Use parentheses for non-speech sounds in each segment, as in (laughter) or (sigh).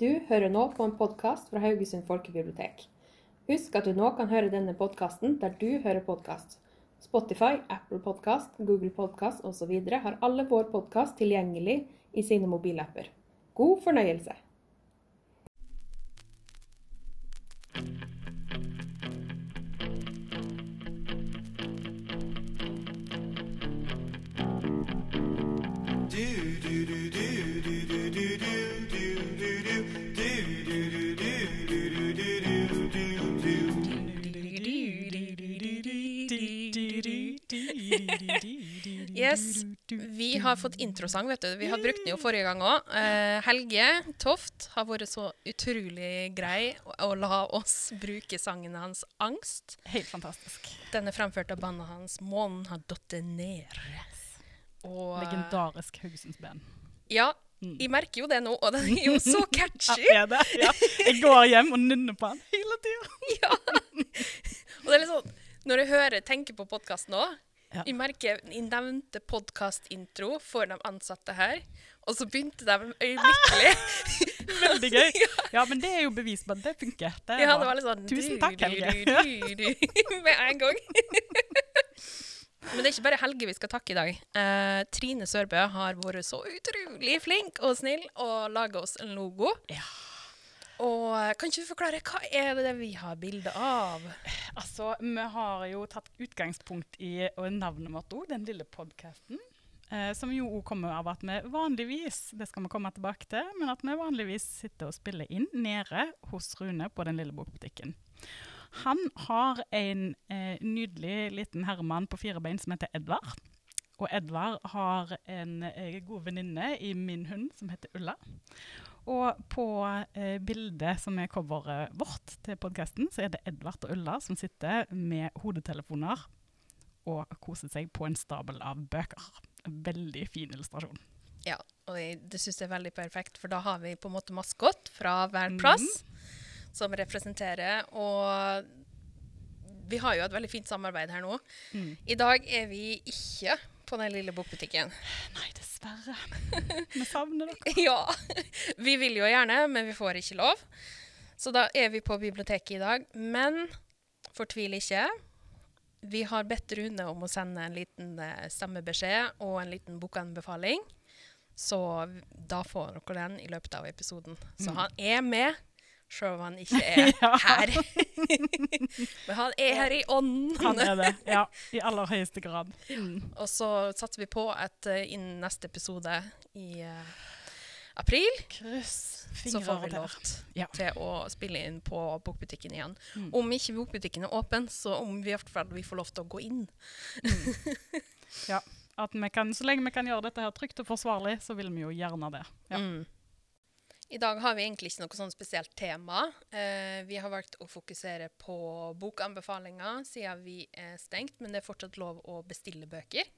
Du hører nå på en podkast fra Haugesund folkebibliotek. Husk at du nå kan høre denne podkasten der du hører podkast. Spotify, Apple Podkast, Google Podkast osv. har alle vår podkast tilgjengelig i sine mobilapper. God fornøyelse. Yes, vi har fått introsang, vet du. Vi har brukt den jo forrige gang òg. Eh, Helge Toft har vært så utrolig grei å, å la oss bruke sangen hans 'Angst'. Helt fantastisk. Den er fremført av bandet hans 'Månen har datt ned'. Og Legendarisk Haugesundsband. ja, Mm. jeg merker jo det nå, og den er jo så (laughs) catchy. Ja, det? Ja. Jeg går hjem og nynner på den hele tida. (laughs) Ja. Og det er litt sånn, når jeg hører, tenker på podkasten òg Ja. Jeg merker jeg nevnte podkastintro for de ansatte her, og så begynte de øyeblikkelig. (laughs) Veldig gøy. (laughs) Ja, men det er jo bevis på at det funker. Det Ja, det var litt sånn Tusen takk, Helge. du, du, du, Med en gang. (laughs) Men det er ikke bare Helge vi skal takke i dag. Eh, Trine Sørbø har vært så utrolig flink og snill og laga oss en logo. Ja. Og eh, kan ikke du forklare hva er det vi har bilde av? Altså, vi har jo tatt utgangspunkt i navnet vårt òg, den lille podkasten. Eh, som jo òg kommer av at vi vanligvis, det skal vi komme tilbake til, men at vi vanligvis sitter og spiller inn nede hos Rune på den lille bokbutikken. Han har en eh, nydelig liten herremann på fire bein som heter Edvard. Og Edvard har en eh, god venninne i min hund som heter Ulla. Og på eh, bildet som er coveret vårt til podkasten, så er det Edvard og Ulla som sitter med hodetelefoner og koser seg på en stabel av bøker. Veldig fin illustrasjon. Ja, og det syns jeg er veldig perfekt, for da har vi på en måte maskot fra hver plass som representerer, og vi har jo et veldig fint samarbeid her nå. Mm. I dag er vi ikke på den lille bokbutikken. Nei, dessverre. Vi savner dere. (laughs) Ja, vi vil jo gjerne, men vi får ikke lov. Så da er vi på biblioteket i dag. Men fortvil ikke. Vi har bedt Rune om å sende en liten eh, stemmebeskjed og en liten bokanbefaling. Så da får dere den i løpet av episoden. Så Mm. han er med, sjøl om han ikke (laughs) er Ja. her. (laughs) Men han er her i ånden. Han er det. Ja, i aller høyeste grad. Mm. Og så satser vi på at uh, innen neste episode i uh, april Kryss så får vi lov. Ja. til å spille inn på bokbutikken igjen. Mm. Om ikke bokbutikken er åpen, så om vi i hvert fall vi får lov til å gå inn. Ja, at vi kan, så lenge vi kan gjøre dette her trygt og forsvarlig, så vil vi jo gjerne det. Ja. Mm. I dag har vi egentlig ikke noe sånn spesielt tema. Eh, vi har valgt å fokusere på bokanbefalinger siden vi er stengt, men det er fortsatt lov å bestille bøker.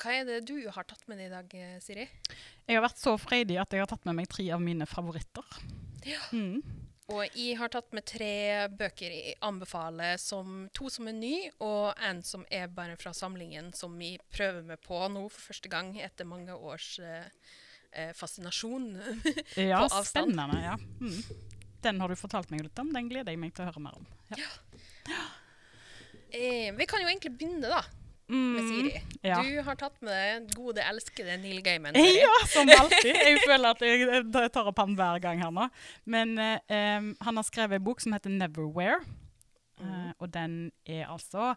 Hva er det du har tatt med deg i dag, eh, Siri? Jeg har vært så freidig at jeg har tatt med meg tre av mine favoritter. Ja. Mm. Og jeg har tatt med tre bøker jeg anbefaler, som, to som er ny, og en som er bare fra samlingen, som vi prøver med på nå for første gang etter mange års eh, eh, fascinasjon. (laughs) Ja, På avstand. spennende. ja. Mm. Den har du fortalt meg litt om, den gleder jeg meg til å høre mer om. Ja. eh, vi kan jo egentlig begynne, da, med Siri. Mm, ja. Du har tatt med deg gode, elskede Neil Gaiman. Siri. Ja, som alltid. Jeg føler at jeg, tar opp han hver gang her nå. Men eh, han har skrevet en bok som heter 'Neverwhere'. Eh, og den er altså eh,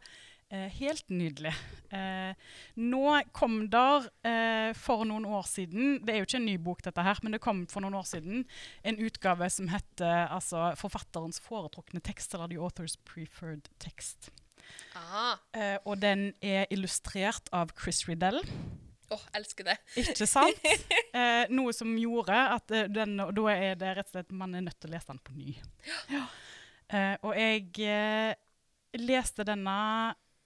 helt nydelig. Eh, nå kom der eh, for noen år siden Det er jo ikke en ny bok, dette her, men det kom for noen år siden en utgave som heter altså, 'Forfatterens foretrukne tekst', eller 'The Author's Preferred Text'. Aha. Eh, og den er illustrert av Chris Riddell. åh, elsker det. Ikke sant? (laughs) Eh, noe som gjorde at eh, den, da er det rett og slett man er nødt til å lese den på ny. Ja. Eh, og jeg eh, leste denne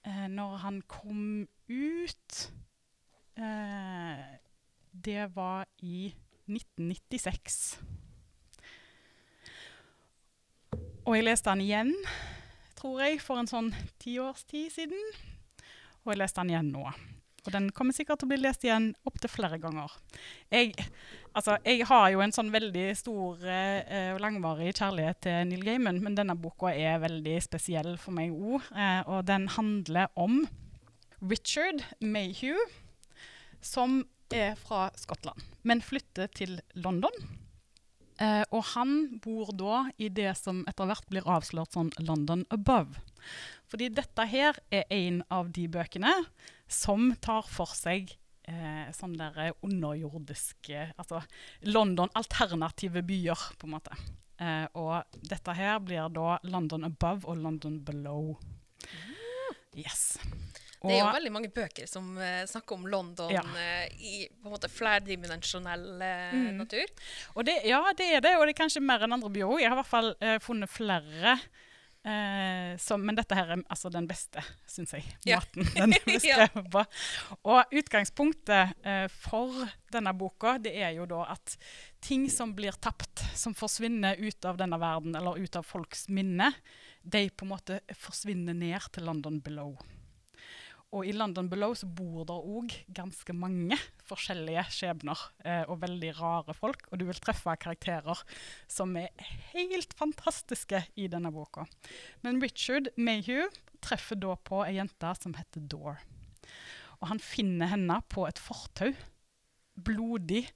eh, når han kom ut. Eh, det var i 1996. Og jeg leste den igjen, tror jeg, for en sånn tiårstid siden. Og jeg leste den igjen nå. Og den kommer sikkert til å bli lest igjen opptil flere ganger. Jeg, Altså, jeg har jo en sånn veldig stor eh, og langvarig kjærlighet til Neil Gaiman, men denne boka er veldig spesiell for meg òg. Eh, og den handler om Richard Mayhew, som er fra Skottland, men flytter til London. Eh, og han bor da i det som etter hvert blir avslørt som London Above. Fordi dette her er en av de bøkene som tar for seg eh, sånne der eh, underjordiske Altså London alternative byer, på en måte. Eh, og dette her blir da London Above og London Below. Yes. Det er jo veldig mange bøker som uh, snakker om London Ja. uh, i på en måte flerdimensjonell uh, Mm. natur. Det, ja, det er det, og det er kanskje mer enn andre byer òg. Jeg har i hvert fall funnet flere. Eh, så, men dette her er altså den beste, syns jeg. Ja. (laughs) Den er på. Og utgangspunktet eh, for denne boka det er jo da at ting som blir tapt, som forsvinner ut av denne verden, eller ut av folks minne, de på en måte forsvinner ned til London Below. Og i London Below så bor det òg ganske mange forskjellige skjebner eh, og veldig rare folk. Og du vil treffe karakterer som er helt fantastiske i denne boka. Men Richard Mayhew treffer da på ei jente som heter Dore. Og han finner henne på et fortau, blodig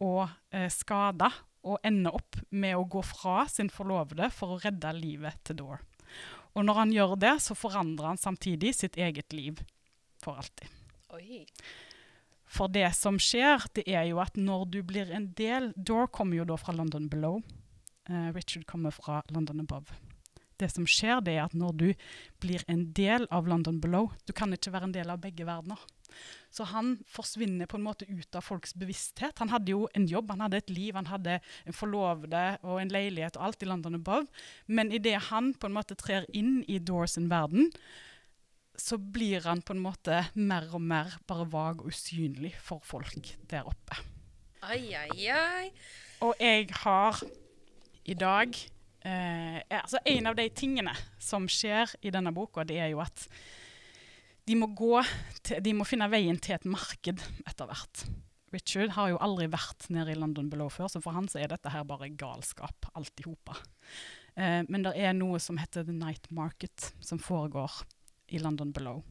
og eh, skada, og ender opp med å gå fra sin forlovede for å redde livet til Dore. Og når han gjør det, så forandrer han samtidig sitt eget liv for alltid. Oi. For det som skjer, det er jo at når du blir en del Dore kommer jo da fra London Below. Uh, Richard kommer fra London Above. Det som skjer, det er at når du blir en del av London Below Du kan ikke være en del av begge verdener. Så han forsvinner på en måte ut av folks bevissthet. Han hadde jo en jobb, han hadde et liv, han hadde en forlovede og en leilighet og alt i London Above. Men idet han på en måte trer inn i Doors sin verden, så blir han på en måte mer og mer bare vag og usynlig for folk der oppe. Ai, ai, ai. Og jeg har i dag eh, altså En av de tingene som skjer i denne boka, det er jo at de må, til, de må finne veien til et marked etter hvert. Richard har jo aldri vært nede i London Below før, så for han så er dette her bare galskap, alt i hopa. Eh, men det er noe som heter The Night Market, som foregår i London Below.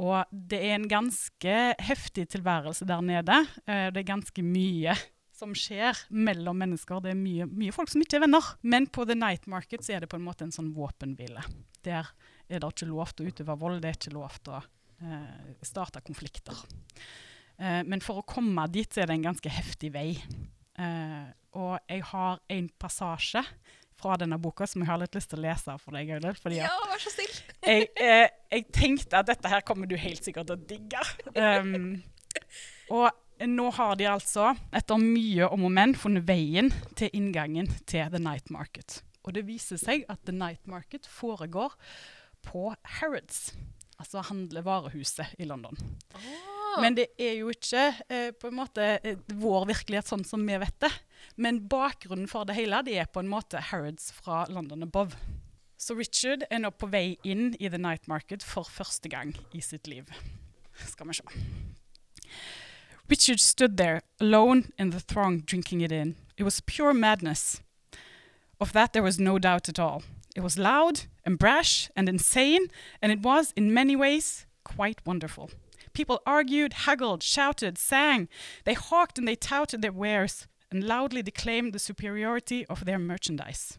Og det er en ganske heftig tilværelse der nede. Eh, det er ganske mye som skjer mellom mennesker. Det er mye, mye folk som ikke er venner. Men på The Night Market så er det på en måte en sånn våpenhvile. Der er det ikke lov til å utøve vold, det er ikke lov til å eh, starte konflikter. Eh, men for å komme dit så er det en ganske heftig vei. Eh, og jeg har en passasje fra denne boka som jeg har litt lyst til å lese for deg, Audhild. Fordi Ja, vær så snill. (laughs) jeg, eh, jeg tenkte at dette her kommer du helt sikkert til å digge. Um, og nå har de altså, etter mye om og men, funnet veien til inngangen til The Night Market. Og det viser seg at The Night Market foregår på Harrods, altså handlevarehuset i London. Men det er jo ikke eh, på en måte eh, vår virkelighet sånn som vi vet det. Men bakgrunnen for det hele det er på en måte Harrods fra London Above. Så Richard er nå på vei inn i The Night Market for første gang i sitt liv. Skal vi se. Richard stood there, alone in the throng, drinking it in. It was pure madness. Of that there was no doubt at all. It was loud and brash and insane, and it was, in many ways, quite wonderful. People argued, haggled, shouted, sang. They hawked and they touted their wares and loudly declaimed the superiority of their merchandise.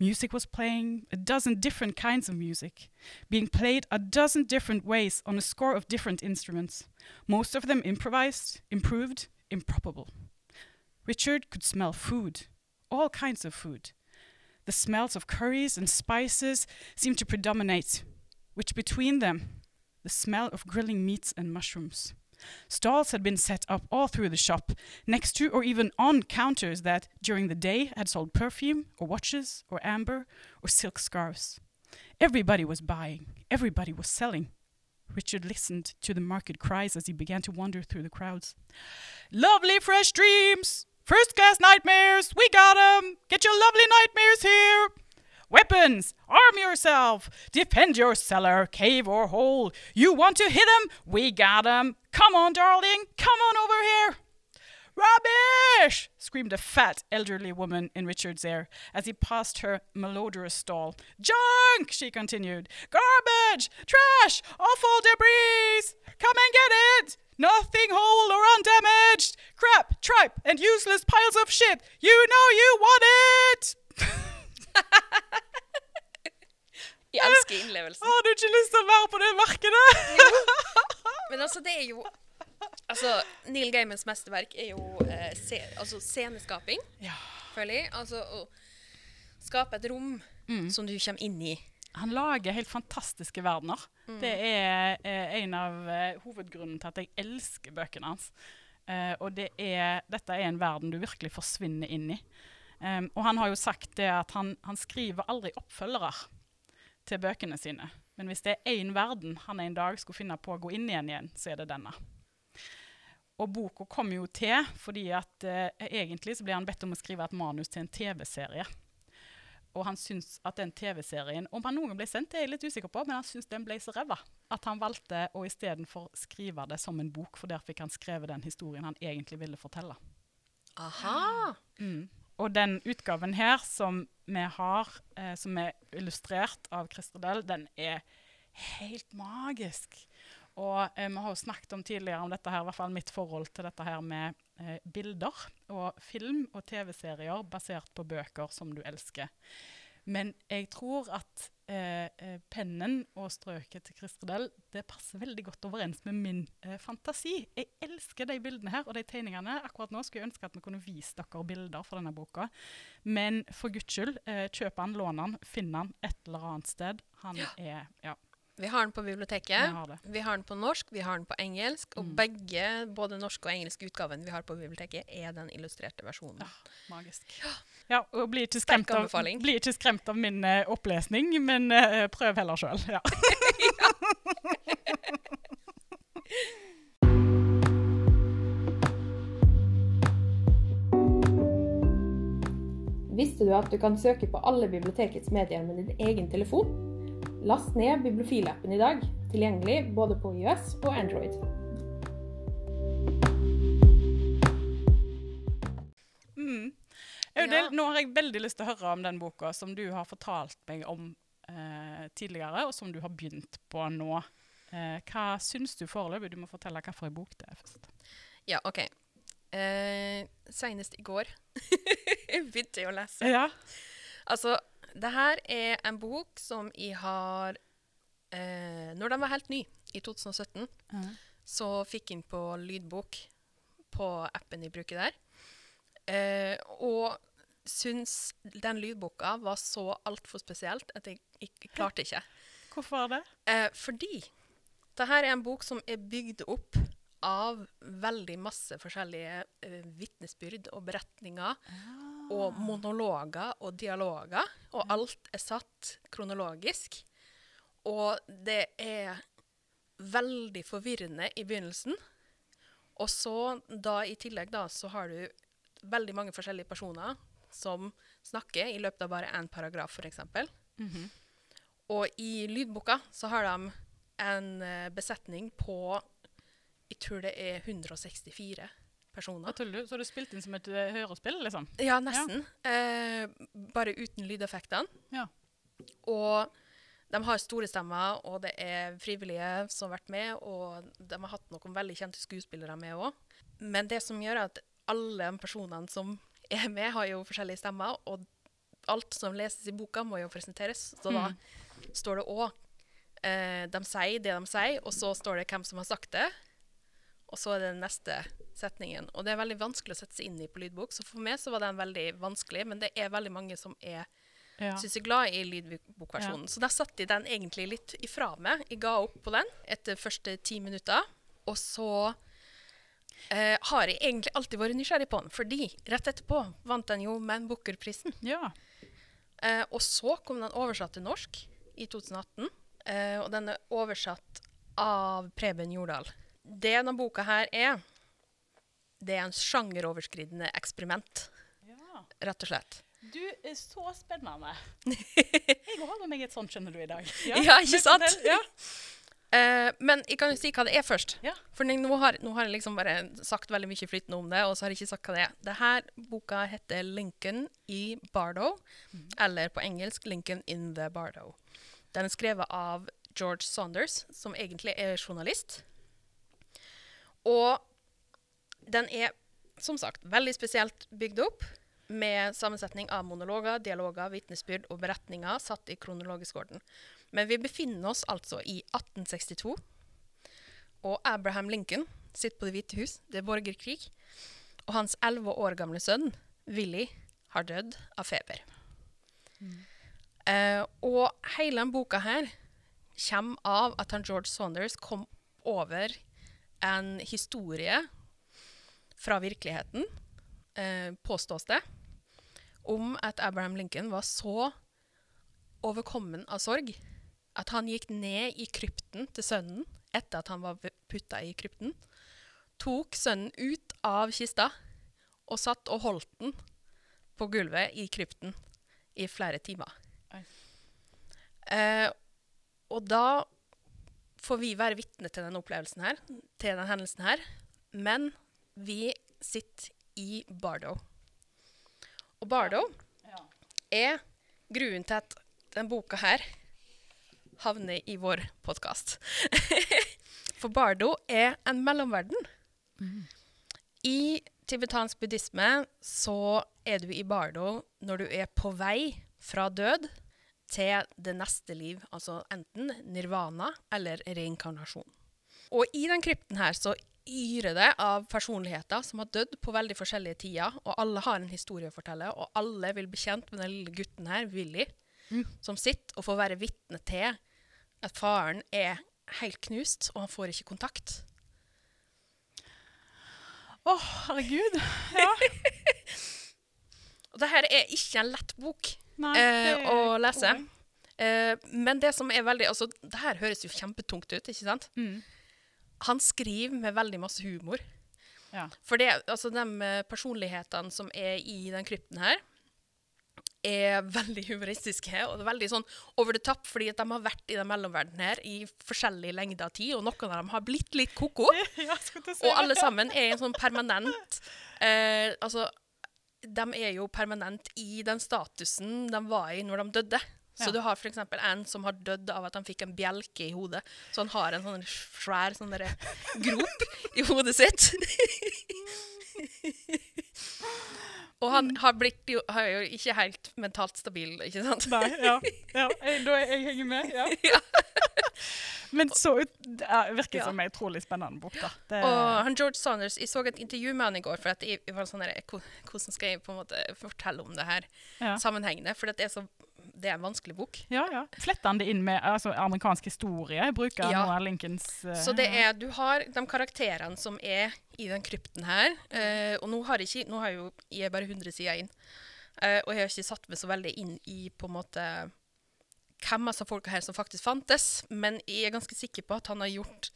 Music was playing, a dozen different kinds of music, being played a dozen different ways on a score of different instruments, most of them improvised, improved, improbable. Richard could smell food, all kinds of food. The smells of curries and spices seemed to predominate, which between them, the smell of grilling meats and mushrooms. Stalls had been set up all through the shop, next to or even on counters that, during the day, had sold perfume, or watches, or amber, or silk scarves. Everybody was buying, everybody was selling. Richard listened to the market cries as he began to wander through the crowds. Lovely fresh dreams! First class nightmares! We got 'em! Get your lovely nightmares here! Weapons! Arm yourself! Defend your cellar, cave, or hole. You want to hit 'em? We got 'em! Come on, darling! Come on over here! Rubbish! screamed a fat, elderly woman in Richard's ear as he passed her malodorous stall. Junk! she continued. Garbage! Trash! Awful debris! Come and get it! Nothing whole or undamaged! Crap, tripe, and useless piles of shit! You know you want it! (laughs) Jeg elsker innlevelsen. Har du ikke lyst til å være på det markedet? (laughs) Men altså, det er jo Altså, Neil Gaimans mesterverk er jo eh, se, altså sceneskaping, Ja. føler jeg. Altså å skape et rom som du kommer inn i. Han lager helt fantastiske verdener. Det er eh, en av eh, hovedgrunnene til at jeg elsker bøkene hans. Eh, og det er, dette er en verden du virkelig forsvinner inn i. Um, og han har jo sagt det at han, han skriver aldri oppfølgere til bøkene sine. Men hvis det er én verden han en dag skulle finne på å gå inn igjen igjen, så er det denne. Og boka kom jo til fordi at eh, egentlig så ble han bedt om å skrive et manus til en TV-serie. Og han syns at den TV-serien Om han noen ble sendt, det er jeg litt usikker på, men han syns den ble så ræva at han valgte å istedenfor skrive det som en bok, for der fikk han skrevet den historien han egentlig ville fortelle. Aha! Og den utgaven her som vi har, eh, som er illustrert av Christer Dell, den er helt magisk. Og eh, vi har jo snakket om tidligere om dette her, i hvert fall mitt forhold til dette her med eh, bilder og film og TV-serier basert på bøker som du elsker. Men jeg tror at eh, eh, pennen og strøket til Christer det passer veldig godt overens med min eh, fantasi. Jeg elsker de bildene her og de tegningene. Akkurat nå skulle jeg ønske at vi kunne vise dere bilder fra denne boka. Men for guds skyld, eh, kjøp han, lån han, finn han et eller annet sted. Han er Ja, Vi har den på biblioteket. vi har det. Vi har den på norsk, vi har den på engelsk. Og begge, både norsk og engelsk utgaven vi har på biblioteket, er den illustrerte versjonen. Ja, magisk. Ja, og bli ikke skremt, av, bli ikke skremt av min uh, opplesning, men uh, prøv heller sjøl. Ja. (laughs) Visste du at du kan søke på alle bibliotekets medier med din egen telefon? Last ned Bibliofil-appen i dag, tilgjengelig både på iOS og Android. Mm. Audhild, Ja. nå har jeg veldig lyst til å høre om den boka som du har fortalt meg om eh, tidligere, og som du har begynt på nå. Eh, hva syns du foreløpig? Du må fortelle hvilken bok det er først. Ja, OK. Eh, Senest i går (laughs) begynte jeg å lese. Ja. Altså, det her er en bok som jeg har eh, Når den var helt ny, i 2017, så fikk jeg den på lydbok på appen jeg bruker der. Eh, og syns den lydboka var så altfor spesielt at jeg, jeg, klarte ikke. Hvorfor det? Eh, fordi det her er en bok som er bygd opp av veldig masse forskjellige eh, vitnesbyrd og beretninger og monologer og dialoger, og alt er satt kronologisk. Og det er veldig forvirrende i begynnelsen. Og så da i tillegg da, så har du veldig mange forskjellige personer som snakker i løpet av bare én paragraf, f.eks. Og i lydboka så har de en eh, besetning på Jeg tror det er 164 personer. Du? Så har du spilt inn som et eh, hørespill, liksom? Ja, nesten. Eh, bare uten lydeffektene. Ja. Og de har store stemmer, og det er frivillige som har vært med, og de har hatt noen veldig kjente skuespillere med òg. Men det som gjør at alle de personene som er med, har jo forskjellige stemmer, og alt som leses i boka, må jo presenteres. Så da står det òg eh, De sier det de sier, og så står det hvem som har sagt det. Og så er det neste setningen. Og det er veldig vanskelig å sette seg inn i på lydbok, så for meg så var den veldig vanskelig. Men det er veldig mange som er Ja. synes jeg er glad i lydbokversjonen. Så da satte jeg den egentlig litt ifra meg. Jeg ga opp på den etter første ti minutter. Og så eh, har jeg egentlig alltid vært nysgjerrig på den, fordi rett etterpå vant den jo Man Booker-prisen. ja. Eh, og så kom den oversatt til norsk i 2018. Eh, og den er oversatt av Preben Jordal. Det denne boka her er, det er en sjangeroverskridende eksperiment, ja. rett og slett. Du er så spennende. (laughs) Jeg har med meg et sånt, skjønner du, i dag. Ja, ikke sant? Ja. Uh, (laughs) men jeg kan jo si hva det er først. Ja. For nå har, nå har jeg liksom bare sagt veldig mye flytende om det, og så har jeg ikke sagt hva det er. Denne boka heter 'Lincoln i Bardo', eller på engelsk 'Lincoln in the Bardo'. Den er skrevet av George Saunders, som egentlig er journalist. Og den er som sagt veldig spesielt bygd opp, med sammensetning av monologer, dialoger, vitnesbyrd og beretninger satt i kronologisk orden. Men vi befinner oss altså i 1862, og Abraham Lincoln sitter på Det hvite hus. Det er borgerkrig. Og hans elleve år gamle sønn, Willy, har dødd av feber. Eh, og hele denne boka her kommer av at han George Saunders kom over en historie fra virkeligheten, eh, påstås det, om at Abraham Lincoln var så overkommen av sorg at han gikk ned i krypten til sønnen etter at han var putta i krypten, tok sønnen ut av kista og satt og holdt den på gulvet i krypten i flere timer. Eh, og da får vi være vitne til denne opplevelsen her, til denne hendelsen her, men vi sitter i Bardo. Og Bardo Ja. er grunnen til at denne boka her havner i vår podkast. (laughs) For Bardo er en mellomverden. I tibetansk buddhisme så er du i Bardo når du er på vei fra død til det neste liv, altså enten nirvana eller reinkarnasjon. Og i den krypten her så yrer det av personligheter som har dødd på veldig forskjellige tider, og alle har en historie å fortelle, og alle vil bli kjent med den lille gutten her, Willy, som sitter og får være vitne til at faren er helt knust, og han får ikke kontakt. Å, herregud. Ja. (laughs) Og det her er ikke en lett bok Nei, eh, å lese. Eh, men det som er veldig Altså, det her høres jo kjempetungt ut, ikke sant? Mm. Han skriver med veldig masse humor. Ja. For det, altså, de eh, personlighetene som er i den krypten her, er (laughs) veldig humoristiske. Og veldig sånn over the top, fordi at de har vært i den mellomverdenen her i forskjellig lengde av tid, og noen av dem har blitt litt ko-ko. (laughs) Og alle sammen er en sånn permanent (laughs) eh, Altså, de er jo permanent i den statusen de var i når de døde. Så Ja. du har f.eks. en som har dødd av at han fikk en bjelke i hodet. Så han har en sånn svær sånn (laughs) grop i hodet sitt. (laughs) Og han har, blitt har jo ikke helt mentalt stabil, ikke sant? Nei, ja. ja. (laughs) Jeg, da jeg henger med, ja. Ja. Men så ut Det er- virker som en utrolig spennende bok, da. Det, Og han George Saunders, Jeg så et intervju med han i går. for at jeg, jeg var sånn der, Hvordan skal jeg på en måte fortelle om det her sammenhengende? For det er, så, det er en vanskelig bok. ja, ja. Fletter han det inn med altså, amerikansk historie? Bruker Ja. noe av Lincolns uh, Så det er, du har de karakterene som er i den krypten her. Uh, og nå har jeg ikke, nå har jeg jo, jeg bare 100 sider inn. Uh, og jeg har ikke satt meg så veldig inn i på en måte hvem av disse folka her som faktisk fantes. Men jeg er ganske sikker på at han har gjort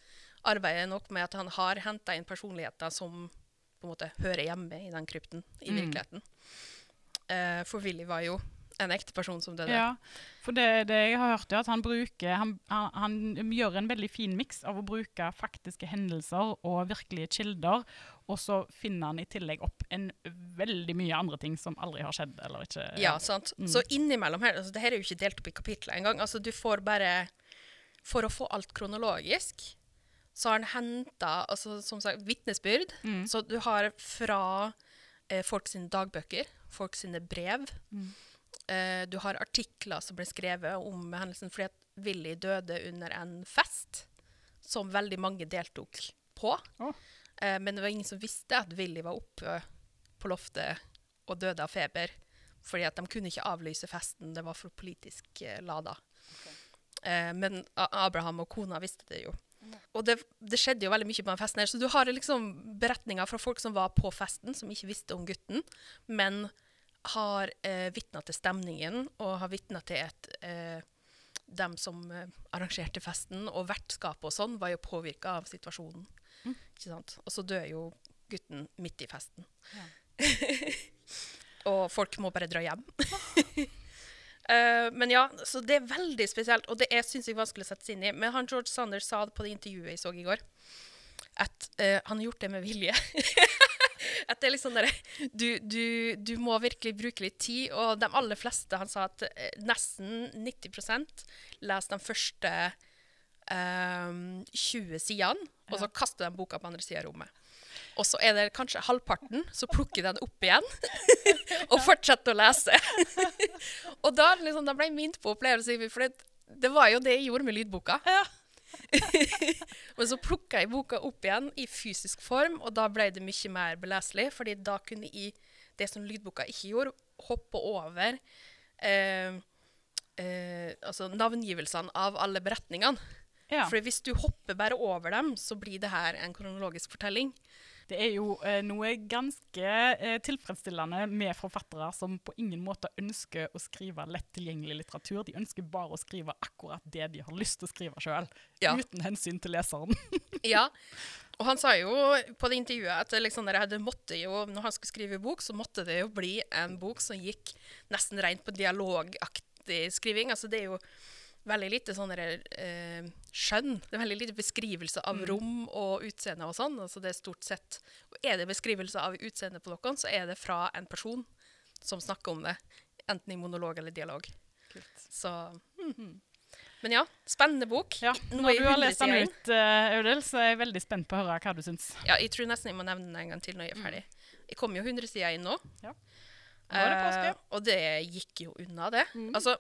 arbeidet nok med at han har henta inn personligheter som på en måte hører hjemme i den krypten i Mm. virkeligheten. Eh, for Willy var jo en ekte person som døde. Ja, for det, det jeg har hørt er at han bruker han, han, han gjør en veldig fin miks av å bruke faktiske hendelser og virkelige kilder, og så finner han i tillegg opp en veldig mye andre ting som aldri har skjedd eller ikke Ja, sant. Mm. Så innimellom her altså, det her er jo ikke delt opp i kapitler engang. Altså, du får bare For å få alt kronologisk, så har han henta altså, som sagt, vitnesbyrd. Mm. Så du har fra eh, folk sine dagbøker, folk sine brev. Mm. Eh, du har artikler som ble skrevet om hendelsen fordi at Willy døde under en fest som veldig mange deltok på. Oh. Eh, men det var ingen som visste at Willy var oppe på loftet og døde av feber. Fordi at de kunne ikke avlyse festen, det var for politisk eh, lada. Eh, men Abraham og kona visste det jo. Og det, det skjedde jo veldig mye på den festen her, så du har liksom beretninger fra folk som var på festen, som ikke visste om gutten, men har eh, vitna til stemningen, og har vitna til at eh, dem som eh, arrangerte festen, og vertskapet og sånn, var jo påvirka av situasjonen. Ikke sant? Og så dør jo gutten midt i festen. (laughs) og folk må bare dra hjem. uh, (laughs) men ja, så det er veldig spesielt, og det er synes jeg vanskelig å sette seg inn i. Men han George Sanders sa det på det intervjuet jeg så i går, at uh, han har gjort det med vilje. (laughs) at det er liksom der, du, du, du må virkelig bruke litt tid, og de aller fleste Han sa at eh, nesten 90% leser de første um, 20 sidene, og så kaster de boka på andre sida av rommet. Og så er det kanskje halvparten, så plukker de den opp igjen (laughs) og fortsetter å lese. (laughs) og da, liksom, da ble jeg minnet på opplevelsen, for det, det var jo det jeg gjorde med lydboka. Ja. (laughs) Men så plukka jeg boka opp igjen i fysisk form, og da ble det mye mer beleselig. fordi da kunne jeg, det som lydboka ikke gjorde, hoppe over eh, eh, altså navngivelsene av alle beretningene. Ja. For hvis du hopper bare over dem, så blir det her en kronologisk fortelling. Det er jo eh, noe ganske eh, tilfredsstillende med forfattere som på ingen måte ønsker å skrive lett tilgjengelig litteratur. De ønsker bare å skrive akkurat det de har lyst til å skrive sjøl, Ja. uten hensyn til leseren. (laughs) Ja, og han sa jo på det intervjuet at liksom, jo, når han skulle skrive bok, så måtte det jo bli en bok som gikk nesten rent på dialogaktig skriving. Altså det er jo veldig lite sånn eh, skjønn. Det er veldig lite beskrivelse av rom og utseende og sånn. Altså det er stort sett Er det beskrivelse av utseende på noen, så er det fra en person som snakker om det. Enten i monolog eller dialog. Kult. Så mhm. Men ja, spennende bok. Ja, når du har lest den ut, eh, Audhild, så er jeg veldig spent på å høre hva du syns. Ja, jeg tror nesten jeg må nevne den en gang til når jeg er ferdig. Jeg kom jo 100 sider inn nå. Ja. Nå det. Eh, og det gikk jo unna, det. Altså,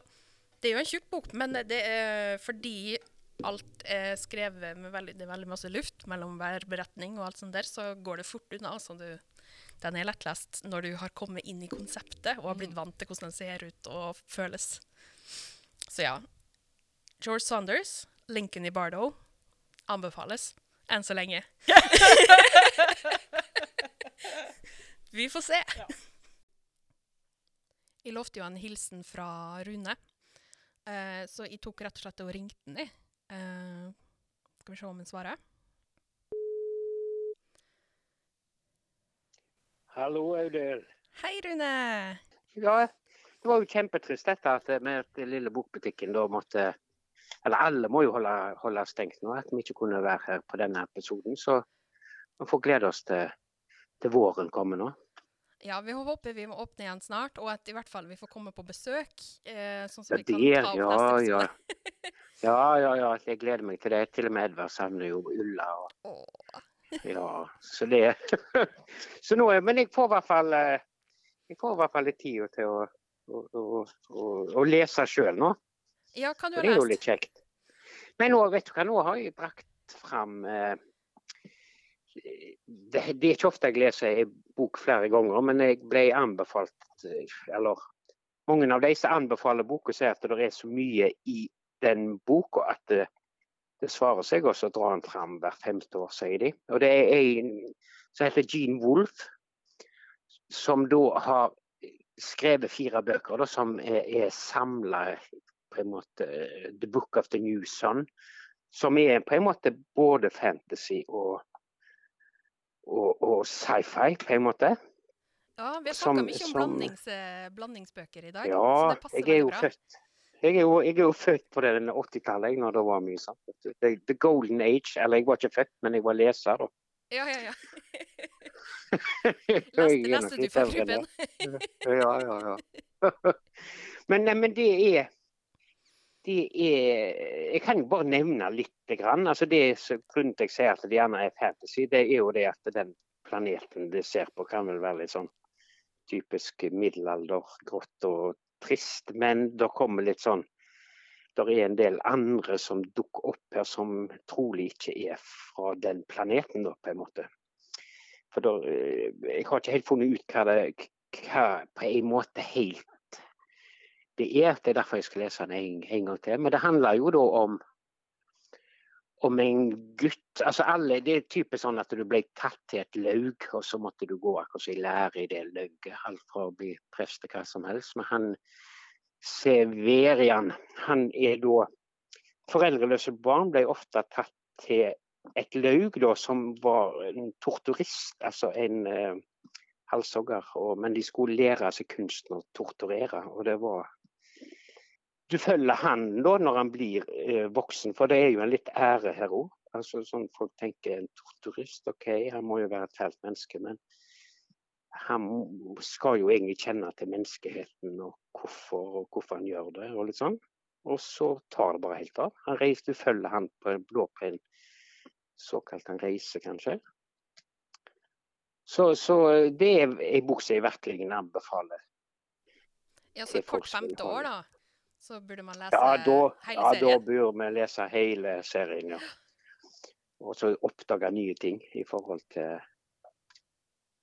det er jo en tjukk bok, men det er fordi alt er skrevet med veldig, det er veldig masse luft mellom hver beretning og alt sånt der, så går det fort unna. Altså, du, den er lettlest når du har kommet inn i konseptet og har blitt vant til hvordan den ser ut og føles. Så ja. George Saunders, Lincoln i Bardo, anbefales. Enn så lenge. (laughs) (laughs) Vi får se. Jeg lovte jo en hilsen fra Rune, eh, så jeg tok rett og slett og ringte den. jeg. Eh, skal vi se om han svarer. Hallo, Audhild. Hei, Rune! Ja, det var jo kjempetrist dette at med den lille bokbutikken da måtte Eller alle må jo holde, holde stengt nå, at vi ikke kunne være her på denne episoden. Så vi får glede oss til, til våren kommer nå. Ja, vi håper vi må åpne igjen snart, og at i hvert fall vi får komme på besøk. Eh, sånn som Ja, vi kan ta opp ja, neste ja. Ja, ja, ja. Jeg gleder meg til det. Til og med Edvard savner jo Ulla. Og, Åh. ja, så det (laughs) Så nå, Men jeg får i hvert fall eh, jeg får i hvert fall litt tid til å, å, å, å lese sjøl nå. Ja, kan du ha lest? det er jo litt kjekt. Men nå, vet du hva, nå har jeg brakt fram eh, det, det er ikke ofte jeg leser en bok flere ganger, men jeg ble anbefalt Eller mange av de som anbefaler boka, sier at det er så mye i den boka at det, det svarer seg også å dra den fram hvert femte år, sier de. Og det er en som heter Gene Wolfe, som da har skrevet fire bøker da, som er, er samla på en måte The Book of the New Sun, som er på en måte både fantasy og, og, og sci-fi, på en måte. Ja, vi har snakka mye om som- blandings, eh, blandingsbøker i dag, så Ja, det passer er veldig bra. født jeg er, jo, jeg er jo født på det 80-tallet, når det var mye sånt. The, the golden age. Eller jeg var ikke født, men jeg var leser. da. Ja, ja, ja. (laughs) Leste, leste du for. Ruben? Ja, ja, ja. (laughs) men, nei, men det er det er Jeg kan jo bare nevne litt. Grann. Altså det Grunnen til jeg sier at det gjerne er fantasy, det er jo det at den planeten de ser på, kan vel være litt sånn typisk middelalder, grått og trist. Men det kommer litt sånn Det er en del andre som dukker opp her som trolig ikke er fra den planeten, da, på en måte. For da, eh, Jeg har ikke helt funnet ut hva det hva på en måte helt det er. Det er derfor jeg skal lese den en, en gang til. Men det handler jo da om om en gutt altså alle, Det er typisk sånn at du ble tatt til et laug, og så måtte du gå akkurat i lære i det lauget. Alt fra å bli prest til hva som helst. Men han Severian, han er da Foreldreløse barn ble ofte tatt til et laug da, som var en torturist, altså en eh, halshogger. Og, men de skulle lære seg kunsten å torturere. Og det var du følger han da når han blir eh, voksen, for det er jo en litt ære her òg. Altså, sånn folk tenker en torturist, OK, han må jo være et fælt menneske, men han skal jo egentlig kjenne til menneskeheten og hvorfor, og hvorfor han gjør det. og litt sånn. Og så tar det bare helt av. Han reiser, Du følger han på en blå såkalt en reise, kanskje. Så, så det er ei bok som jeg virkelig anbefaler. Ja, så kort femte år, da. Så burde man lese Ja, da, hele ja, da burde vi lese hele serien, ja. Og så oppdage nye ting i forhold til,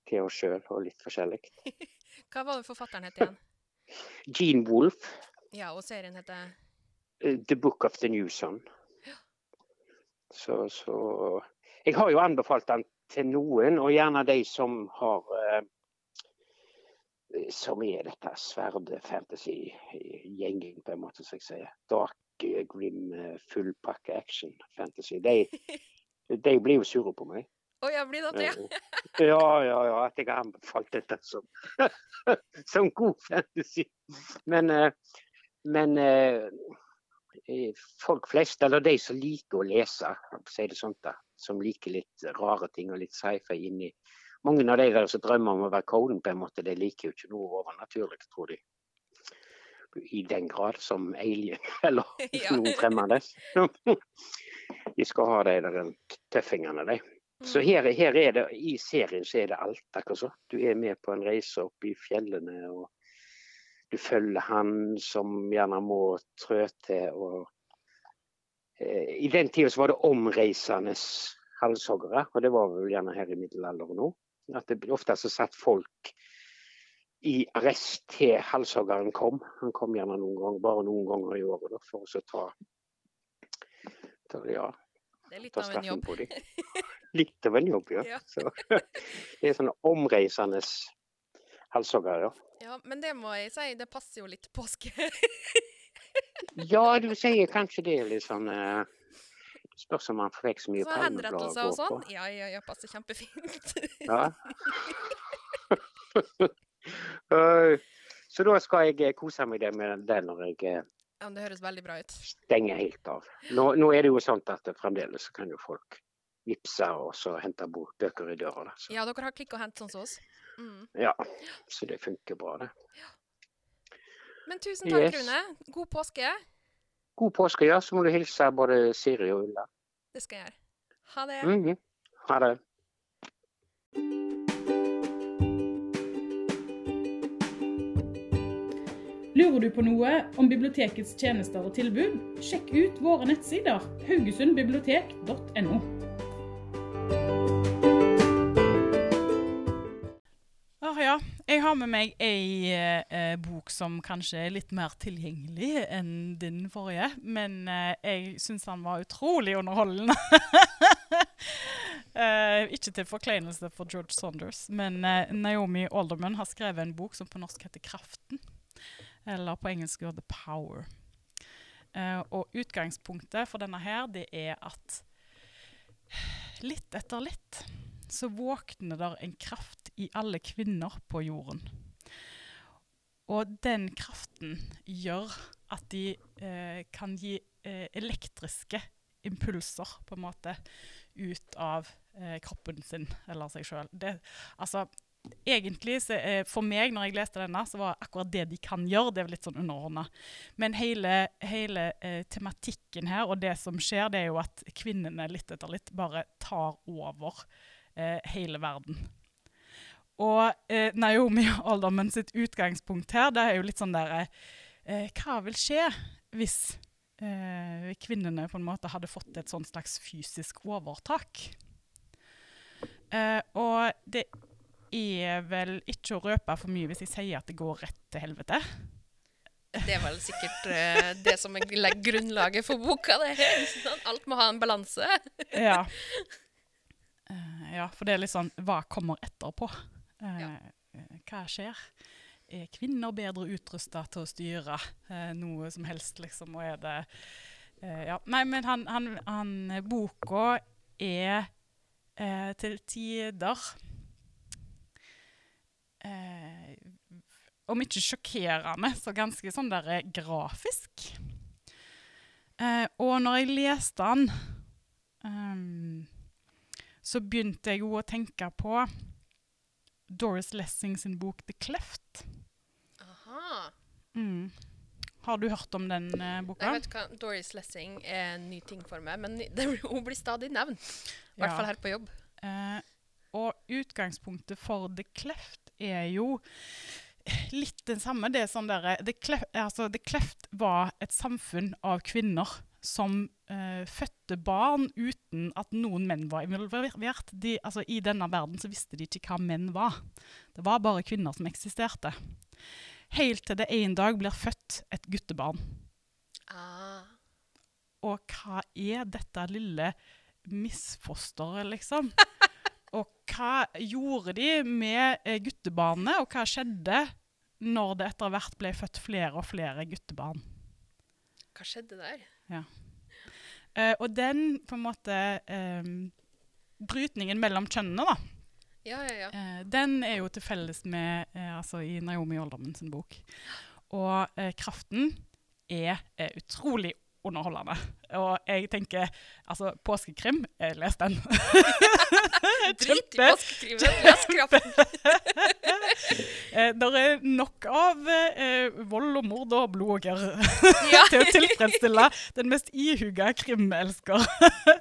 til oss sjøl, og litt forskjellig. (laughs) Hva var det forfatteren het igjen? (laughs) Gene Wolff, Ja, og serien heter eh, 'The Book of the New Sun'. (gasps) Så, så Jeg har jo anbefalt den til noen, og gjerne de som har eh, Som er dette sverd-fantasy-gjengen, på en måte, som jeg sier. Dark, eh, grim, eh, fullpakke action-fantasy. De, de (laughs) blir jo sure på meg. Å ja, blir det det? Ja. Ja, ja. At jeg har anbefalt dette som, (laughs) som god fantasy. Men, eh, men eh, eh, folk flest, eller de som liker å lese, si det sånt da, som liker litt rare ting og litt sci-fi inni Mange av de der som drømmer om å være Coden, på en måte, de liker jo ikke noe overnaturlig, tror de. I den grad som alien, (laughs) eller (laughs) noen fremmede. (laughs) De skal ha de der tøffingene, de. Så Mm. her, her er det, i serien så er det alt, akkurat så. Du er med på en reise opp i fjellene, og du følger han som gjerne må trø til. Og, eh, I den tida så var det omreisende halshoggere, og det var vel gjerne her i middelalderen òg. At det ofte så satt folk i arrest til halshoggeren kom. Han kom gjerne noen ganger, bare noen ganger i året da, for å ta, ta ja, Det er litt ta av en jobb. (laughs) Litt av en jobb, ja. Ja. Så, det er sånne omreisende halshoggere, ja. Ja, men det må jeg si, det passer jo litt påske. Ja, du sier kanskje det er litt sånn eh, Spørs om man får vekk så mye penger. henrettelser og sånn. Ja, ja, ja, passer kjempefint. Ja. (laughs) Så da skal jeg eh, kose meg med det når jeg eh, Ja, det høres veldig bra ut. stenger helt av. Nå, nå er det jo sånn at fremdeles kan jo folk vippse og så hente bøker i døra. Da. Ja, dere har klikk og hent sånn som oss. Mm. ja, så det funker bra, det. Men tusen takk, Yes. Rune. God påske. God påske, ja. Så må du hilse både Siri og Ulla. Det skal jeg gjøre. Ha det. Mhm. Ha det. Lurer du på noe om bibliotekets tjenester og tilbud? Sjekk ut våre nettsider haugesundbibliotek.no. ja. Jeg har med meg ei eh, bok som kanskje er litt mer tilgjengelig enn din forrige, men eh, jeg syns den var utrolig underholdende. (laughs) Eh, ikke til forkleinelse for George Saunders, men eh, Naomi Alderman har skrevet en bok som på norsk heter 'Kraften', eller på engelsk 'The Power'. Eh, og utgangspunktet for denne her, det er at litt etter litt så våkner der en kraft i alle kvinner på jorden. Og den kraften gjør at de eh, kan gi eh, elektriske impulser, på en måte, ut av eh, kroppen sin eller seg sjøl. Altså, egentlig, så, eh, for meg, når jeg leste denne, så var akkurat det de kan gjøre, det er litt sånn underordna. Men hele, hele eh, tematikken her, og det som skjer, det er jo at kvinnene litt etter litt bare tar over eh, hele verden. Og eh, Naomi (laughs) Alderman sitt utgangspunkt her, det er jo litt sånn der eh, Hva vil skje hvis eh, kvinnene på en måte hadde fått et sånn slags fysisk overtak? Eh, og det er vel ikke å røpe for mye hvis jeg sier at det går rett til helvete. Det er vel sikkert uh, det som er legger grunnlaget for boka. det. Sånn, Alt må ha en balanse. Ja. Uh, (laughs) ja, for det er litt sånn Hva kommer etterpå? Eh, Ja. Hva skjer? Er kvinner bedre utrusta til å styre eh, noe som helst, liksom? Og er det eh, Ja. Nei, men han, han, han Boka er eh, til tider eh, om ikke sjokkerende, så ganske sånn der grafisk. Eh, og når jeg leste den, um, så begynte jeg jo å tenke på Doris Lessing sin bok 'The Cleft'. Aha. Mm. Har du hørt om den eh, boka? Jeg vet hva, Doris Lessing er en ny ting for meg, men (laughs) det, hun blir stadig nevnt. I hvert Ja. fall her på jobb. Eh, og utgangspunktet for The Cleft er jo litt den samme. Det er sånn der, The, Cleft, altså, The Cleft var et samfunn av kvinner som eh, fødte barn uten at noen menn var involvert. De, altså, I denne verden så visste de ikke hva menn var. Det var bare kvinner som eksisterte. Helt til det en dag blir født et guttebarn. Ah. Og hva er dette lille misfosteret, liksom? (laughs) og hva gjorde de med eh, guttebarnet, og hva skjedde når det etter hvert ble født flere og flere guttebarn? Hva skjedde der? Eh, og den på en måte um, Brytningen mellom kjønnene, da. Ja, ja, ja. Uh, den er jo til felles med uh, altså i Naomi Olderman sin bok. Og kraften er utrolig underholdende. Og jeg tenker altså påskekrim, les den. (laughs) Drit i påskekrimen. Les kraften. det (laughs) er nok av eh, vold og mord og blod og Ja. (laughs) til å tilfredsstille den mest ihuga krimelsker.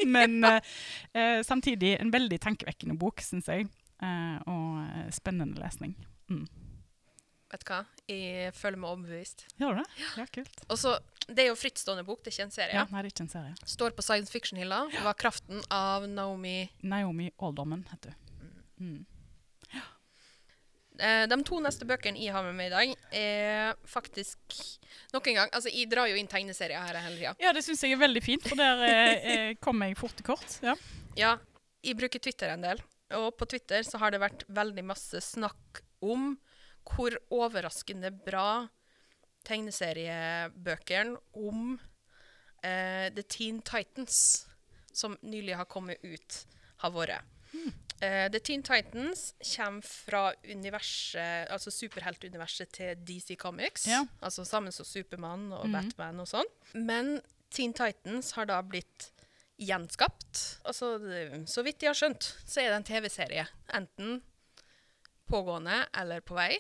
Men eh, eh, samtidig en veldig tankevekkende bok, syns jeg. Eh, og eh, spennende lesning. Mm. Vet du hva? Jeg føler meg overbevist. Gjør du det? Ja, kult. Og så, Det er jo frittstående bok, det er ikke en serie. Ja, nei, det er ikke en serie. Står på science fiction-hylla. Var 'Kraften' av Naomi Naomi Alderman heter hun. Mm. Eh, de to neste bøkene jeg har med meg i dag, er faktisk Nok en gang, altså Jeg drar jo inn tegneserier her hele tida. Ja, det syns jeg er veldig fint, for der eh, (laughs) eh, kommer jeg fort til kort. Ja. Ja, jeg bruker Twitter en del. Og på Twitter så har det vært veldig masse snakk om hvor overraskende bra tegneseriebøkene om uh, The Teen Titans, som nylig har kommet ut, har vært. Eh, The Teen Titans kommer fra universet, altså superheltuniverset til DC Comics. Ja. Altså sammen som Supermann og Batman og sånn. Men Teen Titans har da blitt gjenskapt. Altså, så vidt jeg har skjønt, så er det en TV-serie. Enten pågående eller på vei,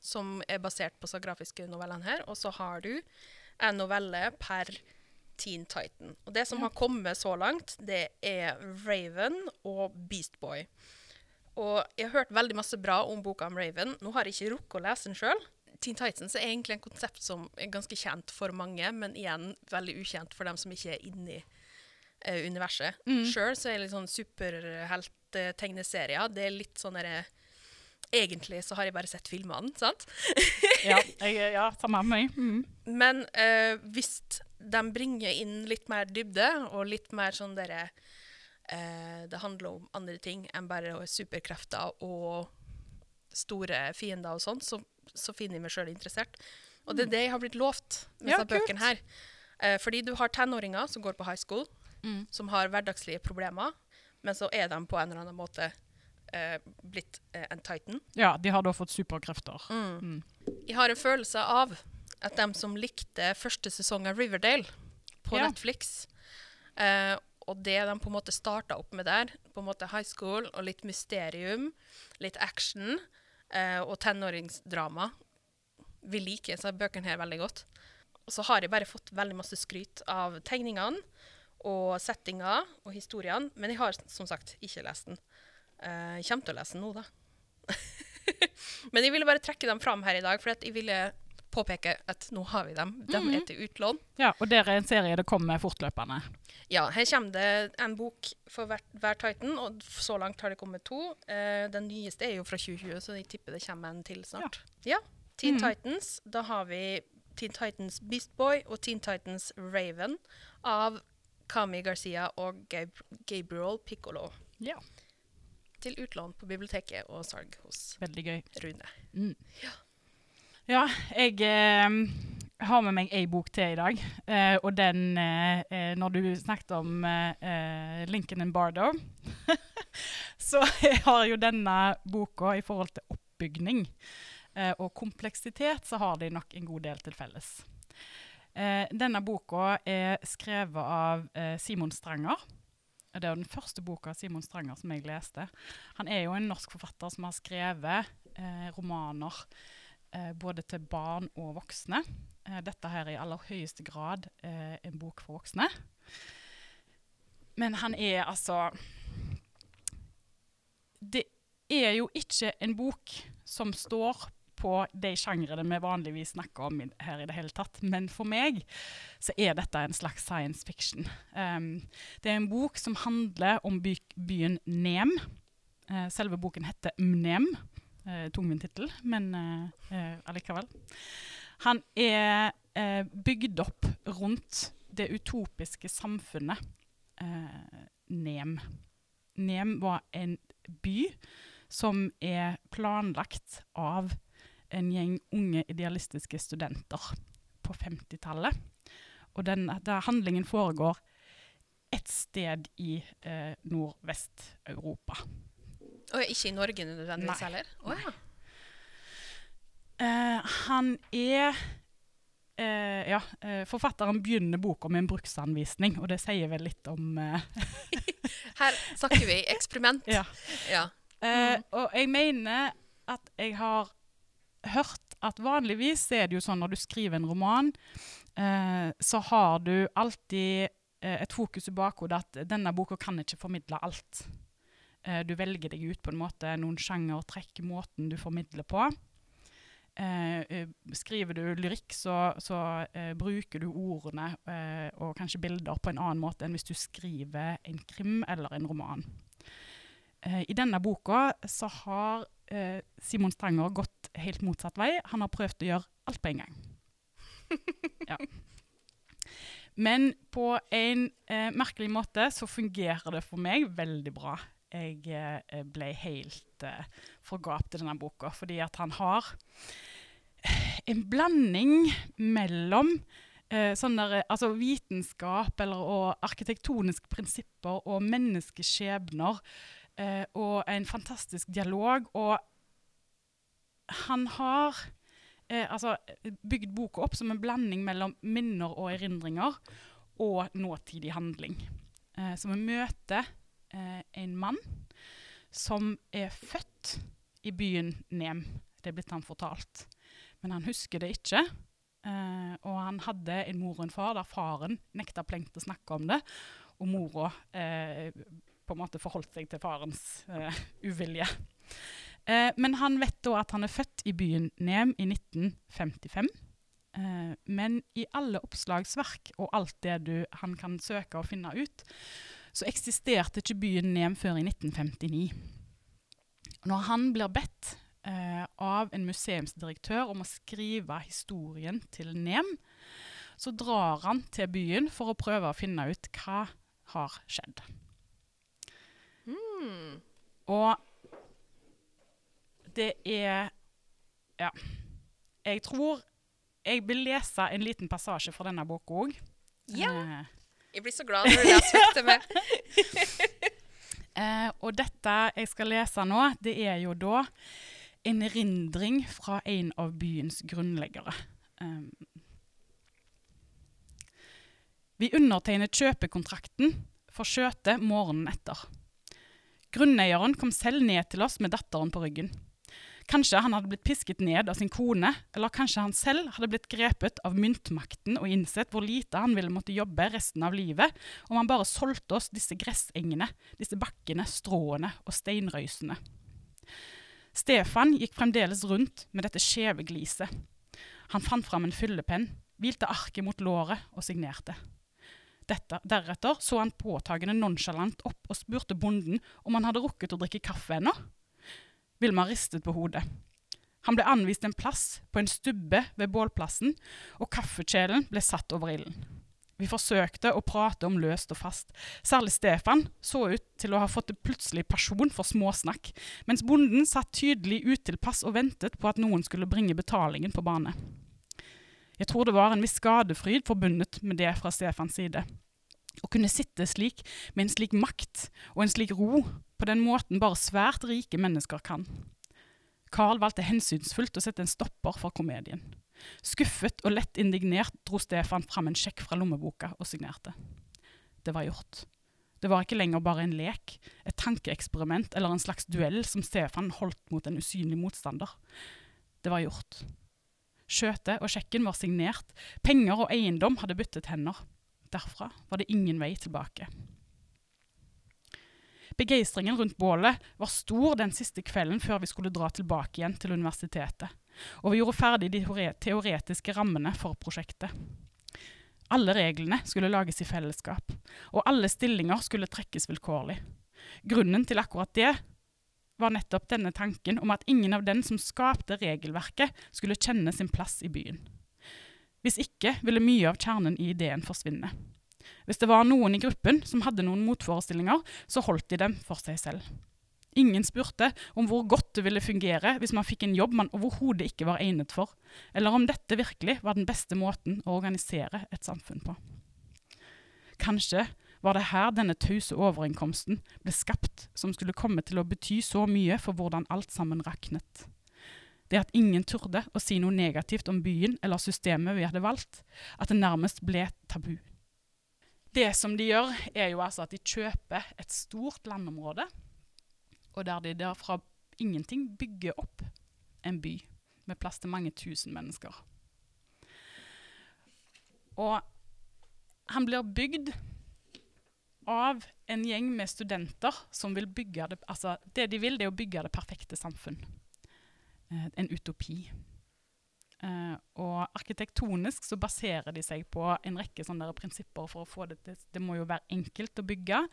som er basert på de grafiske novellene her. Og så har du en novelle per Teen Titan. Og det som har kommet så langt, det er Raven og Beast Boy. Og jeg har hørt veldig masse bra om boka om Raven. Nå har jeg ikke rukket å lese den sjøl. Teen Titans er egentlig en konsept som er ganske kjent for mange, men igjen veldig ukjent for dem som ikke er inni uh, universet. Mm. Sjøl så er jeg litt sånn superhelttegneserier. Uh, Det er litt sånn derre Egentlig så har jeg bare sett filmene, sant? Ja, (laughs) jeg, ja samme med meg. Mm. Men eh, hvis de bringer inn litt mer dybde, og litt mer sånn derre eh, Det handler om andre ting enn bare superkrefter og store fiender og sånn, så, så finner jeg meg sjøl interessert. Og det er det jeg har blitt lovt med Ja, disse bøkene her. Eh, fordi du har tenåringer som går på high school, Mm. som har hverdagslige problemer, men så er de på en eller annen måte eh, blitt eh, en titan. Ja, de har da fått superkrefter. Jeg har en følelse av at de som likte første sesong av Riverdale på Ja. Netflix, eh, og det de på en måte starta opp med der, på en måte high school og litt mysterium, litt action eh, og tenåringsdrama, Vi liker disse bøkene her veldig godt. Og så har jeg bare fått veldig masse skryt av tegningene og settinga og historiene, men jeg har som sagt ikke lest den. Eh, Jeg kommer til å lese den nå, da. (laughs) Men jeg ville bare trekke dem fram her i dag, for at jeg ville påpeke at nå har vi dem. De er til utlån. Ja, og der er en serie det kommer fortløpende. Ja, her kommer det en bok for hver, hver Titan, og så langt har det kommet to. Uh, den nyeste er jo fra 2020, så jeg tipper det kommer en til snart. Ja. Teen Titans. Da har vi Teen Titans Beast Boy og Teen Titans Raven av Kami Garcia og Gab Gabriel Piccolo. Ja. Til utlån på biblioteket og salg hos Veldig gøy. Rune. Ja, jeg eh, har med meg ei bok til i dag. Eh, og den eh, eh, Når du snakket om eh, eh, Lincoln and Bardo, (laughs) så (laughs) har jo denne boka i forhold til oppbygning eh, og kompleksitet, så har de nok en god del til felles. Eh, denne boka er skrevet av Simon Stranger. Det er jo den første boka av Simon Stranger som jeg leste. Han er jo en norsk forfatter som har skrevet eh, romaner eh, både til barn og voksne. Eh, dette her er i aller høyeste grad eh, en bok for voksne. Men han er altså Det er jo ikke en bok som står på de sjangrene vi vanligvis snakker om her i det hele tatt. Men for meg så er dette en slags science fiction. Um, det er en bok som handler om by byen Nem. Uh, selve boken heter Mnem. Uh, Tungvint tittel, men uh, uh, allikevel. Han er eh, bygd opp rundt det utopiske samfunnet eh, Nem. Nem var en by som er planlagt av en gjeng unge idealistiske studenter på 50-tallet. Og den, der handlingen foregår et sted i eh, Nordvest-Europa. Og ikke i Norge nødvendigvis heller? Å ja. Eh, han er eh, Ja, eh, forfatteren begynner boka med en bruksanvisning, og det sier vel litt om eh, (laughs) Her snakker vi eksperiment. (laughs) Ja. Ja. Eh, og jeg mener at jeg har hørt at vanligvis er det jo sånn når du skriver en roman, eh, så har du alltid eh, et fokus i bakhodet at denne boka kan ikke formidle alt. Eh, du velger deg ut på en måte noen sjangertrekk, måten du formidler på. Eh, eh, skriver du lyrikk, så, så eh, bruker du ordene og kanskje bilder på en annen måte enn hvis du skriver en krim eller en roman. I denne boka så har eh, Simon Stranger gått helt motsatt vei. Han har prøvd å gjøre alt på en gang. ja. Men på en eh, merkelig måte så fungerer det for meg veldig bra. Jeg eh, ble helt eh, forgapt i denne boka, fordi at han har en blanding mellom eh, sånn der, altså vitenskap eller, og arkitektoniske prinsipper og menneskeskjebner eh, og en fantastisk dialog. Og han har eh, altså, bygd boka opp som en blanding mellom minner og erindringer og nåtidig handling. Eh, så vi møter eh, en mann som er født i byen Nem. Det er blitt han fortalt. Men han husker det ikke. Eh, og han hadde en mor og en far der faren nekta plengt å snakke om det, og mora eh, på en måte forholdt seg til farens eh, uvilje. Eh, men han vet da at han er født i byen Nem i 1955. Eh, men i alle oppslagsverk og alt det du, han kan søke og finne ut, så eksisterte ikke byen Nem før i 1959. Når han blir bedt av en museumsdirektør om å skrive historien til Nem, så drar han til byen for å prøve å finne ut hva har skjedd. Hmm. Og det er Ja. Jeg tror jeg vil lese en liten passasje fra denne boka òg. Ja. Eh, Jeg blir så glad når du leser dette med. (laughs) Eh, og dette jeg skal lese nå, det er jo da en erindring fra en av byens grunnleggere. Um, vi undertegner kjøpekontrakten for skjøtet morgenen etter. Grunneieren kom selv ned til oss med datteren på ryggen. Kanskje han hadde blitt pisket ned av sin kone, eller kanskje han selv hadde blitt grepet av myntmakten og innsett hvor lite han ville måtte jobbe resten av livet om han bare solgte oss disse gressengene, disse bakkene, stråene og steinrøysene. Stefan gikk fremdeles rundt med dette skjeve gliset. Han fant fram en fyllepenn, hvilte arket mot låret og signerte. Dette, deretter så han påtagende nonsjalant opp og spurte bonden om han hadde rukket å drikke kaffe ennå. Vilma ristet på hodet. Han ble anvist en plass på en stubbe ved bålplassen, og kaffekjelen ble satt over ilden. Vi forsøkte å prate om løst og fast. Særlig Stefan så ut til å ha fått en plutselig pasjon for småsnakk, mens bonden satt tydelig utilpass og ventet på at noen skulle bringe betalingen på bane. Jeg tror det var en viss skadefryd forbundet med det fra Stefans side. Å kunne sitte slik, med en slik makt og en slik ro, på den måten bare svært rike mennesker kan. Carl valgte hensynsfullt å sette en stopper for komedien. Skuffet og lett indignert dro Stefan fram en sjekk fra lommeboka og signerte. Det var gjort. Det var ikke lenger bare en lek, et tankeeksperiment eller en slags duell som Stefan holdt mot en usynlig motstander. Det var gjort. Skjøtet og sjekken var signert, penger og eiendom hadde byttet hender. Derfra var det ingen vei tilbake. Begeistringen rundt bålet var stor den siste kvelden før vi skulle dra tilbake igjen til universitetet, og vi gjorde ferdig de teoretiske rammene for prosjektet. Alle reglene skulle lages i fellesskap, og alle stillinger skulle trekkes vilkårlig. Grunnen til akkurat det var nettopp denne tanken om at ingen av den som skapte regelverket, skulle kjenne sin plass i byen. Hvis ikke ville mye av kjernen i ideen forsvinne. Hvis det var noen i gruppen som hadde noen motforestillinger, så holdt de dem for seg selv. Ingen spurte om hvor godt det ville fungere hvis man fikk en jobb man overhodet ikke var egnet for, eller om dette virkelig var den beste måten å organisere et samfunn på. Kanskje var det her denne tause overinnkomsten ble skapt, som skulle komme til å bety så mye for hvordan alt sammen raknet. Det at ingen turde å si noe negativt om byen eller systemet vi hadde valgt, at det nærmest ble tabu. Det som de gjør, er jo altså at de kjøper et stort landområde, og der de derfra ingenting bygger opp en by med plass til mange tusen mennesker. Og han blir bygd av en gjeng med studenter som vil bygge det Altså, det de vil, det er å bygge det perfekte samfunn. Eh, en utopi. Eh, og arkitektonisk så baserer de seg på en rekke sånne prinsipper for å få det til Det må jo være enkelt å bygge,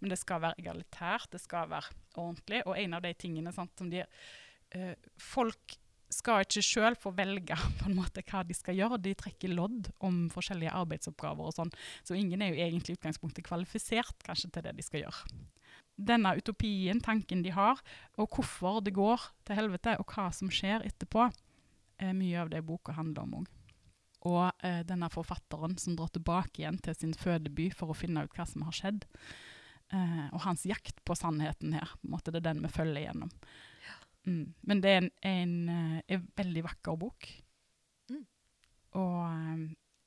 men det skal være egalitært, det skal være ordentlig. Og en av de tingene sant, som de eh, Folk skal ikke sjøl få velge (laughs) på en måte hva de skal gjøre. De trekker lodd om forskjellige arbeidsoppgaver og sånn. Så ingen er jo egentlig i utgangspunktet kvalifisert kanskje til det de skal gjøre. Denne utopien, tanken de har, og hvorfor det går til helvete, og hva som skjer etterpå, er mye av det boka handler om òg. Og eh, denne forfatteren som drar tilbake igjen til sin fødeby for å finne ut hva som har skjedd. Eh, og hans jakt på sannheten her. på en måte Det er den vi følger gjennom. Mm. Men det er en, en, en, eh, veldig vakker bok. Mm. Og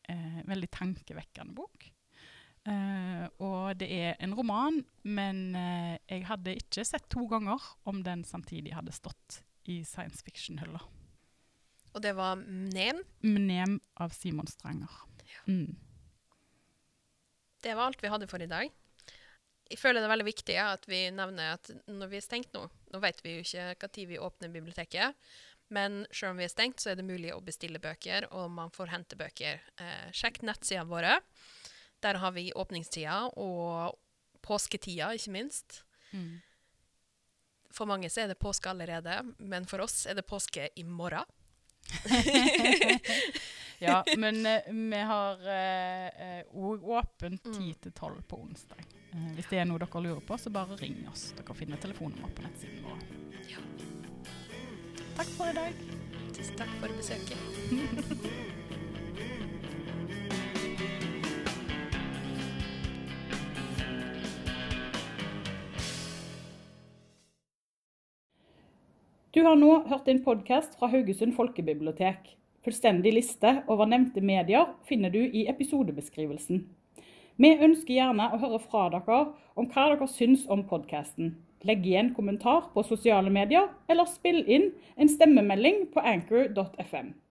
eh, veldig tankevekkende bok. Eh, og det er en roman, men eh, jeg hadde ikke sett to ganger om den samtidig hadde stått i science fiction-hylla. Og det var Mnem? Mnem av Simon Stranger. Ja. Mm. Det var alt vi hadde for i dag. Jeg føler det er veldig viktig at vi nevner at når vi er stengt nå Nå vet vi jo ikke når vi åpner biblioteket, men selv om vi er stengt, så er det mulig å bestille bøker, og man får hente bøker. Eh, sjekk nettsidene våre. Der har vi åpningstida og påsketida, ikke minst. Mm. For mange så er det påske allerede, men for oss er det påske i morgen. (laughs) ja, men eh, vi har òg eh, åpent 10 mm. til 12 på onsdag. Uh, hvis det er noe dere lurer på, så bare ring oss. Dere finner telefonnummer på nettsiden vår. Ja. Takk for i dag. Tusen takk for besøket. Du har nå hørt en podkast fra Haugesund folkebibliotek. Fullstendig liste over nevnte medier finner du i episodebeskrivelsen. Vi ønsker gjerne å høre fra dere om hva dere syns om podkasten. Legg igjen kommentar på sosiale medier, eller spill inn en stemmemelding på anchor.fm.